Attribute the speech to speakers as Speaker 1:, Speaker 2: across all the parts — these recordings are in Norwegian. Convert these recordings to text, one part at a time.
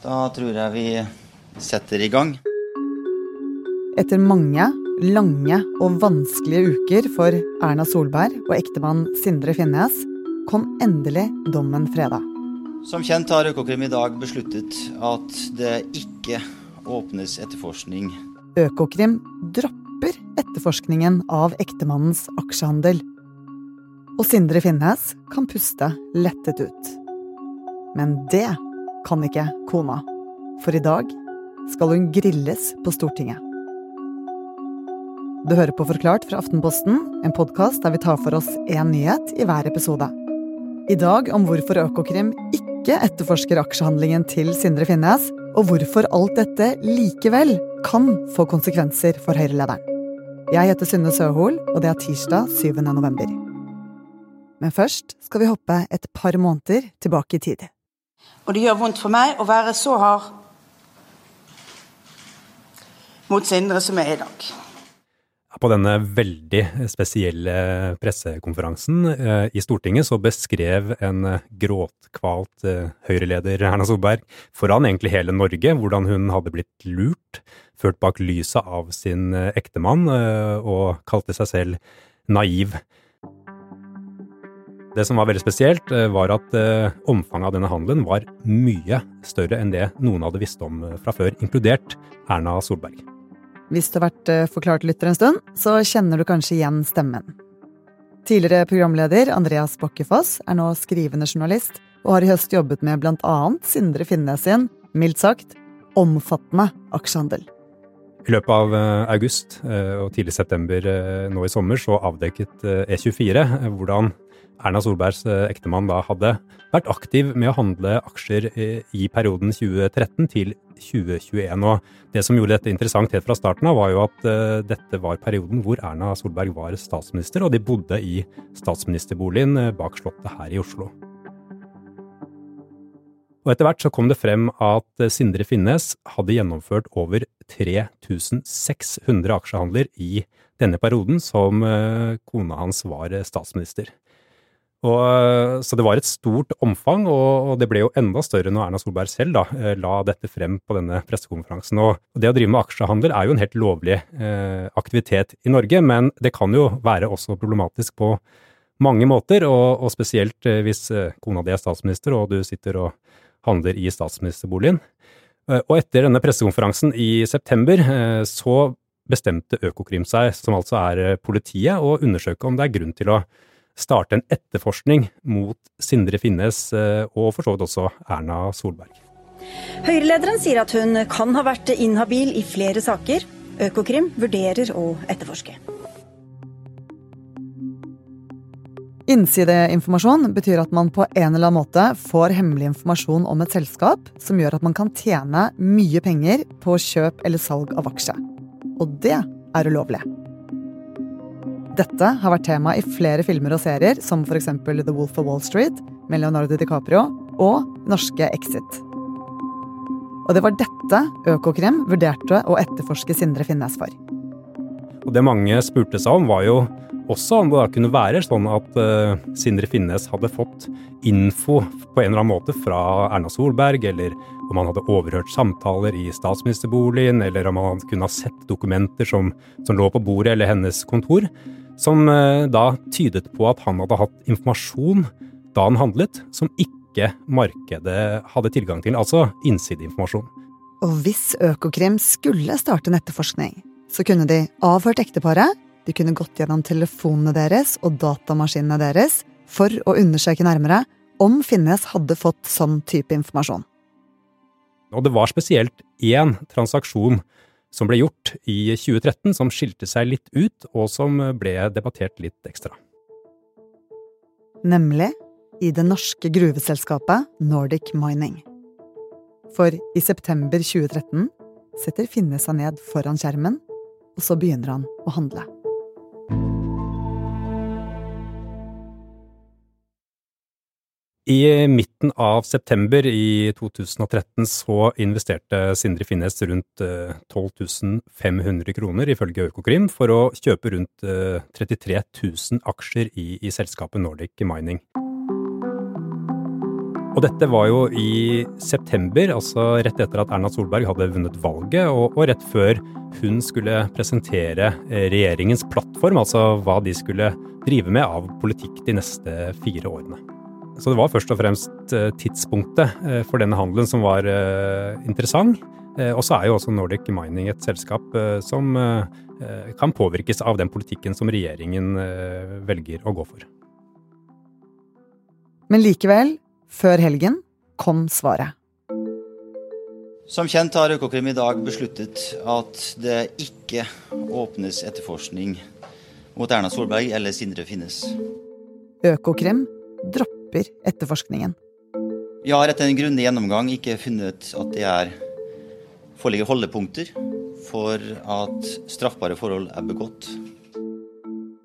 Speaker 1: Da tror jeg vi setter i gang.
Speaker 2: Etter mange, lange og vanskelige uker for Erna Solberg og ektemann Sindre Finnes, kom endelig dommen fredag.
Speaker 1: Som kjent har Økokrim i dag besluttet at det ikke åpnes etterforskning.
Speaker 2: Økokrim dropper etterforskningen av ektemannens aksjehandel. Og Sindre Finnes kan puste lettet ut. Men det kan ikke kona. For i dag skal hun grilles på Stortinget. Du hører på Forklart fra Aftenposten, en podkast der vi tar for oss én nyhet i hver episode. I dag om hvorfor Økokrim ikke etterforsker aksjehandlingen til Sindre Finnes, og hvorfor alt dette likevel kan få konsekvenser for Høyre-lederen. Jeg heter Synne Søhol, og det er tirsdag 7. november. Men først skal vi hoppe et par måneder tilbake i tid.
Speaker 3: Og det gjør vondt for meg å være så hard mot Sindre som jeg er i dag.
Speaker 4: På denne veldig spesielle pressekonferansen eh, i Stortinget så beskrev en gråtkvalt eh, Høyre-leder Erna Solberg foran egentlig hele Norge hvordan hun hadde blitt lurt, ført bak lyset av sin eh, ektemann, og kalte seg selv naiv. Det som var veldig spesielt, var at omfanget av denne handelen var mye større enn det noen hadde visst om fra før, inkludert Erna Solberg.
Speaker 2: Hvis du har vært forklart lytter en stund, så kjenner du kanskje igjen stemmen. Tidligere programleder Andreas Bokkefoss er nå skrivende journalist, og har i høst jobbet med annet Sindre Finnes sin, mildt sagt, omfattende aksjehandel.
Speaker 4: I løpet av august og tidlig september nå i sommer så avdekket E24 hvordan Erna Solbergs ektemann da hadde vært aktiv med å handle aksjer i perioden 2013 til 2021. Og det som gjorde dette interessant helt fra starten av, var jo at dette var perioden hvor Erna Solberg var statsminister, og de bodde i statsministerboligen bak Slottet her i Oslo. Og etter hvert så kom det frem at Sindre Finnes hadde gjennomført over 3600 aksjehandler i denne perioden som kona hans var statsminister. Og, så det var et stort omfang, og, det ble jo enda større når Erna Solberg selv da, la dette frem på denne pressekonferansen. Og det å drive med aksjehandel er jo en helt lovlig eh, aktivitet i Norge, men det kan jo være også problematisk på mange måter, og, og spesielt hvis kona di er statsminister og du sitter og handler i statsministerboligen. Og etter denne pressekonferansen i september så bestemte Økokrim seg, som altså er politiet, å undersøke om det er grunn til å starte en etterforskning mot Sindre Finnes og for så vidt også Erna Solberg.
Speaker 5: Høyre-lederen sier at hun kan ha vært inhabil i flere saker. Økokrim vurderer å etterforske.
Speaker 2: Innsideinformasjon betyr at man på en eller annen måte får hemmelig informasjon om et selskap som gjør at man kan tjene mye penger på kjøp eller salg av aksje. Og det er ulovlig. Dette har vært tema i flere filmer og serier, som f.eks. The Wolf of Wall Street med Leonardo DiCaprio og norske Exit. Og det var dette Økokrim vurderte å etterforske Sindre Finnes for.
Speaker 4: Og det mange spurte seg om, var jo også om det da kunne være sånn at uh, Sindre Finnes hadde fått info på en eller annen måte fra Erna Solberg, eller om han hadde overhørt samtaler i statsministerboligen, eller om han kunne ha sett dokumenter som, som lå på bordet eller hennes kontor, som uh, da tydet på at han hadde hatt informasjon da han handlet, som ikke markedet hadde tilgang til, altså innsideinformasjon.
Speaker 2: Og hvis Økokrim skulle starte en etterforskning, så kunne de avhørt ekteparet, de kunne gått gjennom telefonene deres og datamaskinene deres for å undersøke nærmere om Finnes hadde fått sånn type informasjon.
Speaker 4: Og det var spesielt én transaksjon som ble gjort i 2013 som skilte seg litt ut, og som ble debattert litt ekstra.
Speaker 2: Nemlig i det norske gruveselskapet Nordic Mining. For i september 2013 setter Finnes seg ned foran skjermen og så begynner han å handle.
Speaker 4: I midten av september i 2013 så investerte Sindre Finnes rundt 12 500 kroner, ifølge Økokrim, for å kjøpe rundt 33 000 aksjer i, i selskapet Nordic Mining. Og dette var jo i september, altså rett etter at Erna Solberg hadde vunnet valget, og, og rett før hun skulle presentere eh, regjeringens plattform, altså hva de skulle drive med av politikk de neste fire årene. Så det var først og fremst eh, tidspunktet eh, for denne handelen som var interessant. Og så er jo også Nordic Mining et selskap som kan påvirkes av den politikken som regjeringen velger å gå for.
Speaker 2: Men likevel før helgen kom svaret.
Speaker 1: Som kjent har Økokrim i dag besluttet at det ikke åpnes etterforskning mot Erna Solberg eller Sindre Finnes.
Speaker 2: Økokrim dropper etterforskningen.
Speaker 1: Vi har etter en grundig gjennomgang ikke funnet at det er foreligger holdepunkter for at straffbare forhold er begått.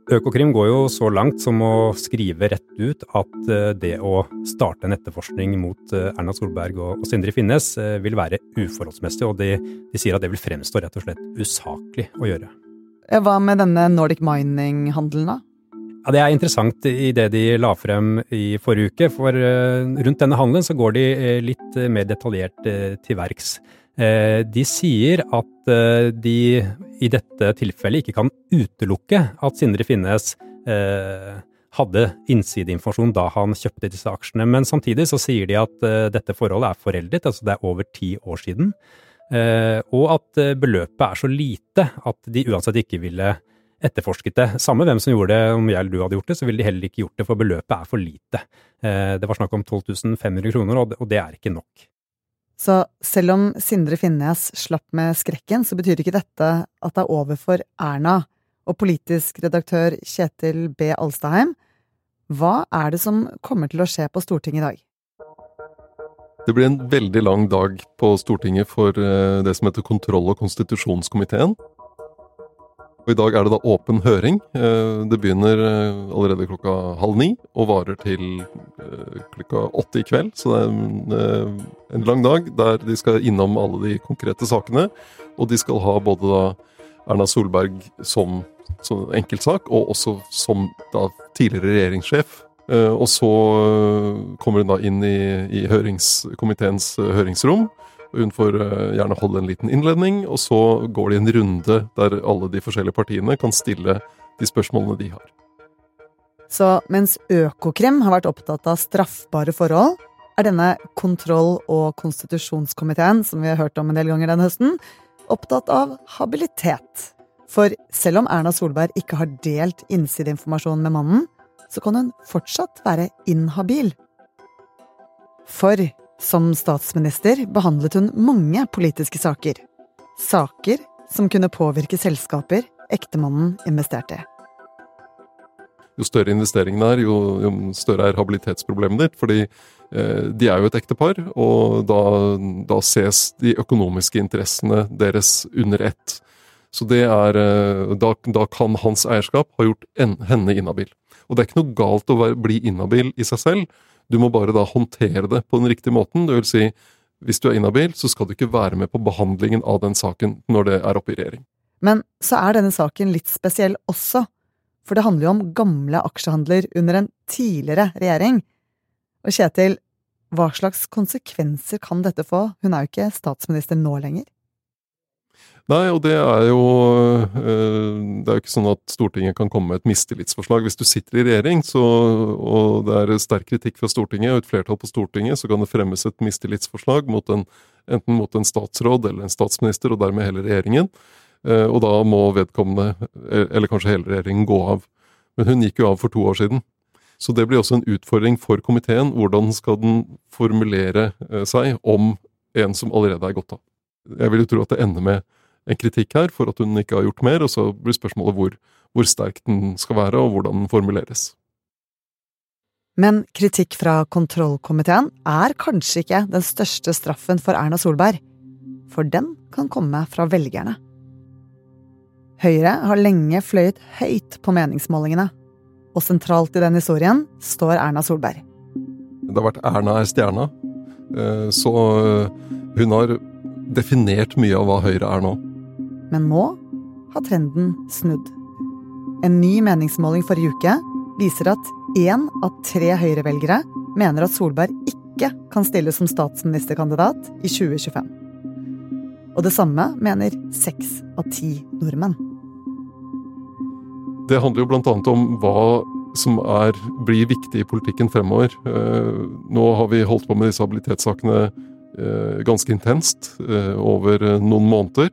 Speaker 4: Økokrim går jo så langt som å skrive rett ut at eh, det å starte en etterforskning mot eh, Erna Solberg og Sindre Finnes eh, vil være uforholdsmessig, og de, de sier at det vil fremstå rett og slett usaklig å gjøre.
Speaker 2: Hva med denne Nordic Mining-handelen, da?
Speaker 4: Ja, Det er interessant i det de la frem i forrige uke, for rundt denne handelen så går de litt mer detaljert til verks. Eh, de sier at eh, de i dette tilfellet ikke kan utelukke at Sindre Finnes eh, hadde innsideinformasjon da han kjøpte disse aksjene, men samtidig så sier de at dette forholdet er foreldet, altså det er over ti år siden, og at beløpet er så lite at de uansett ikke ville etterforsket det. Samme hvem som gjorde det, om jeg eller du hadde gjort det, så ville de heller ikke gjort det, for beløpet er for lite. Det var snakk om 12 500 kroner, og det er ikke nok.
Speaker 2: Så selv om Sindre Finnes slapp med skrekken, så betyr ikke dette at det er over for Erna. Og politisk redaktør Kjetil B. Alstaheim, hva er det som kommer til å skje på Stortinget i dag?
Speaker 6: Det blir en veldig lang dag på Stortinget for eh, det som heter kontroll- og konstitusjonskomiteen. Og I dag er det da åpen høring. Eh, det begynner eh, allerede klokka halv ni og varer til eh, klokka åtte i kveld. Så det er en, lang dag der de skal innom alle de konkrete sakene. Og de skal ha både da Erna Solberg som, som enkeltsak, og også som da tidligere regjeringssjef. Og så kommer hun da inn i, i høringskomiteens høringsrom hun får eh, gjerne holde en liten innledning, og så går det en runde der alle de forskjellige partiene kan stille de spørsmålene de har.
Speaker 2: Så mens Økokrim har vært opptatt av straffbare forhold, er denne kontroll- og konstitusjonskomiteen, som vi har hørt om en del ganger denne høsten, opptatt av habilitet. For selv om Erna Solberg ikke har delt innsideinformasjon med mannen, så kan hun fortsatt være inhabil. For som statsminister behandlet hun mange politiske saker. Saker som kunne påvirke selskaper ektemannen investerte i.
Speaker 6: Jo større investeringen er, jo, jo, større er habilitetsproblemet ditt. Fordi eh, de er jo et ektepar, og da, da, ses de økonomiske interessene deres under ett. Så det er eh, da, da, kan hans eierskap ha gjort en, henne inhabil. Og det er ikke noe galt å være, bli inhabil i seg selv. Du må bare da håndtere det på den riktige måten. Det vil si, hvis du er inhabil, så skal du ikke være med på behandlingen av den saken når det er oppe i regjering.
Speaker 2: Men så er denne saken litt spesiell også, for det handler jo om gamle aksjehandler under en tidligere regjering. Og Kjetil, hva slags konsekvenser kan dette få? Hun er jo ikke statsminister nå lenger.
Speaker 6: Nei, og det er jo eh, Det er jo ikke sånn at Stortinget kan komme med et mistillitsforslag. Hvis du sitter i regjering, så, og det er sterk kritikk fra Stortinget og et flertall på Stortinget, så kan det fremmes et mistillitsforslag mot en, enten mot en statsråd eller en statsminister, og dermed hele regjeringen. Eh, og da må vedkommende, eller kanskje hele regjeringen, gå av. Men hun gikk jo av for to år siden. Så det blir også en utfordring for komiteen. Hvordan skal den formulere eh, seg om en som allerede er gått av? Jeg vil jo tro at det ender med kritikk her for at hun ikke har gjort mer, og så blir spørsmålet hvor, hvor sterk den skal være, og hvordan den formuleres.
Speaker 2: Men kritikk fra kontrollkomiteen er kanskje ikke den største straffen for Erna Solberg, for den kan komme fra velgerne. Høyre har lenge fløyet høyt på meningsmålingene, og sentralt i den historien står Erna Solberg.
Speaker 6: Det har vært Erna er stjerna, eh, så eh, hun har definert mye av hva Høyre er nå.
Speaker 2: Men nå har trenden snudd. En ny meningsmåling forrige uke viser at én av tre Høyre-velgere mener at Solberg ikke kan stille som statsministerkandidat i 2025. Og det samme mener seks av ti nordmenn.
Speaker 6: Det handler jo bl.a. om hva som er, blir viktig i politikken fremover. Eh, nå har vi holdt på med disse habilitetssakene eh, ganske intenst eh, over noen måneder.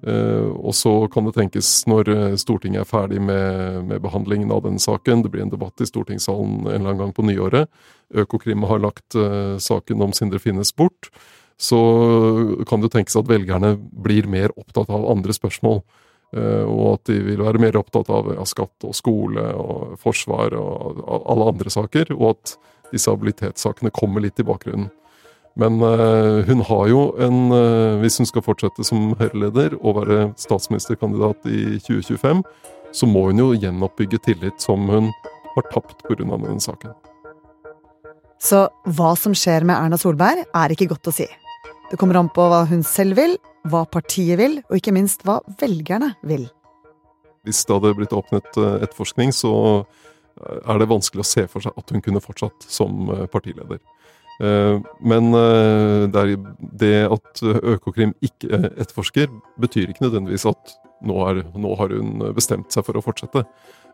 Speaker 6: Og så kan det tenkes, når Stortinget er ferdig med, med, behandlingen av denne saken, det blir en debatt i stortingssalen en eller annen gang på nyåret, Økokrim har lagt saken om Sindre Finnes bort, så kan det tenkes at velgerne blir mer opptatt av andre spørsmål. Eh, og at de vil være mer opptatt av ja, skatt og skole og forsvar og alle andre saker. Og at disse habilitetssakene kommer litt i bakgrunnen. Men uh, hun har jo en uh, Hvis hun skal fortsette som Høyre-leder og være statsministerkandidat i 2025, så må hun jo gjenoppbygge tillit som hun har tapt pga. denne saken.
Speaker 2: Så hva som skjer med Erna Solberg, er ikke godt å si. Det kommer an på hva hun selv vil, hva partiet vil, og ikke minst hva velgerne vil.
Speaker 6: Hvis det hadde blitt åpnet eh, etterforskning, så er det vanskelig å se for seg at hun kunne fortsatt som partileder. Men det at Økokrim ikke etterforsker, betyr ikke nødvendigvis at nå, er, nå har hun bestemt seg for å fortsette.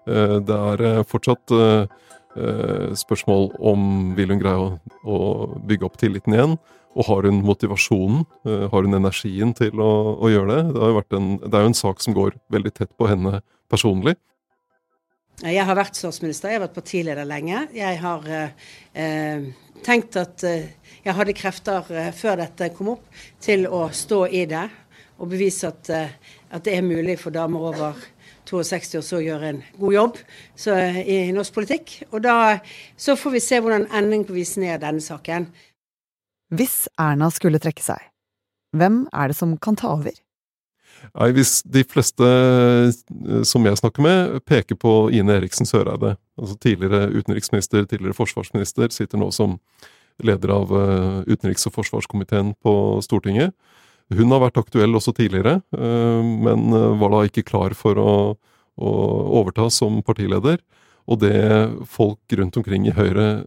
Speaker 6: Det er fortsatt spørsmål om vil hun greie å, bygge opp tilliten igjen. Og har hun motivasjonen, eh, har hun energien til å, å gjøre det? Det, en, det, er jo en sak som går veldig tett på henne personlig.
Speaker 3: Jeg har vært statsminister, jeg har vært partileder lenge. Jeg har eh, tenkt at eh, jeg hadde krefter eh, før dette kom opp, til å stå i det og bevise at, eh, at det er mulig for damer over 62 år så gjøre en god jobb så, i norsk politikk. Og da så får vi se hvordan enden på visen er denne saken.
Speaker 2: Hvis Erna skulle trekke seg, hvem er det som kan ta over?
Speaker 6: Nei, Hvis de fleste eh, som jeg snakker med, peker på Ine Eriksen Søreide, altså tidligere utenriksminister, tidligere forsvarsminister, sitter nå som leder av eh, utenriks- og forsvarskomiteen på Stortinget. Hun har vært aktuell også tidligere, eh, men var da ikke klar for å, å overta som partileder. Og det folk rundt omkring i Høyre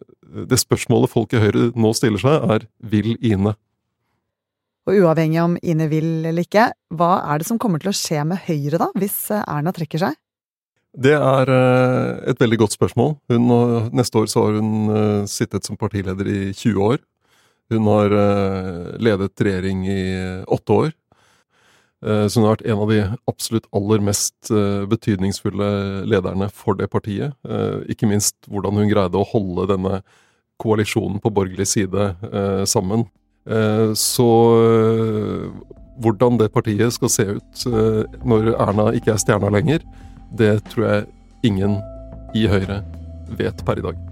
Speaker 6: Det spørsmålet folk i Høyre nå stiller seg, er vil Ine?
Speaker 2: Og uavhengig om Ine vil eller ikke, hva er det som kommer til å skje med Høyre da, hvis Erna trekker seg?
Speaker 6: Det er eh, et veldig godt spørsmål. Hun, neste år så har hun eh, sittet som partileder i 20 år. Hun har eh, ledet regjering i åtte år. Eh, så hun har vært en av de absolutt aller mest eh, betydningsfulle lederne for det partiet. Eh, ikke minst hvordan hun greide å holde denne koalisjonen på borgerlig side sammen. Så hvordan det partiet skal se ut når Erna ikke er stjerna lenger, det tror jeg ingen i Høyre vet per i dag.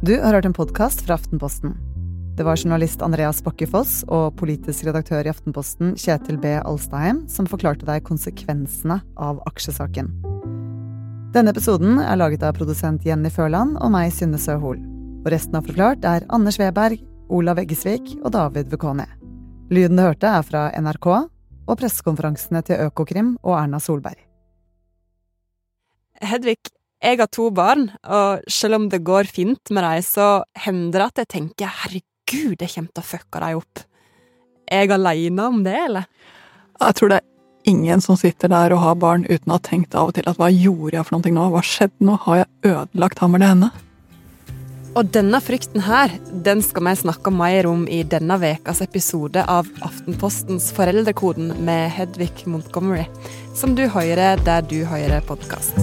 Speaker 2: Du har hørt en podkast fra Aftenposten. Det var journalist Andreas Bakkefoss og politisk redaktør i Aftenposten Kjetil B. Alstheim som forklarte deg konsekvensene av aksjesaken. Denne episoden er laget av produsent Jenny Førland og meg, Synne Søhol. Og resten av Forklart er Anders Weberg, Olav Eggesvik og David Vekone. Lyden du hørte, er fra NRK og pressekonferansene til Økokrim og Erna Solberg.
Speaker 7: Hedvig, jeg har to barn, og selv om det går fint med dem, så hender det at jeg tenker herregud, jeg kommer til å fucke deg opp. Er jeg aleine om det, eller?
Speaker 8: Jeg tror det er ingen som sitter der og har barn uten å ha tenkt av og til at hva gjorde jeg for noe nå, hva skjedde nå, har jeg ødelagt ham eller henne?
Speaker 7: Og denne frykten her, den skal vi snakke mer om i denne ukas episode av Aftenpostens Foreldrekoden med Hedvig Montgomery, som du hører der du hører podkast.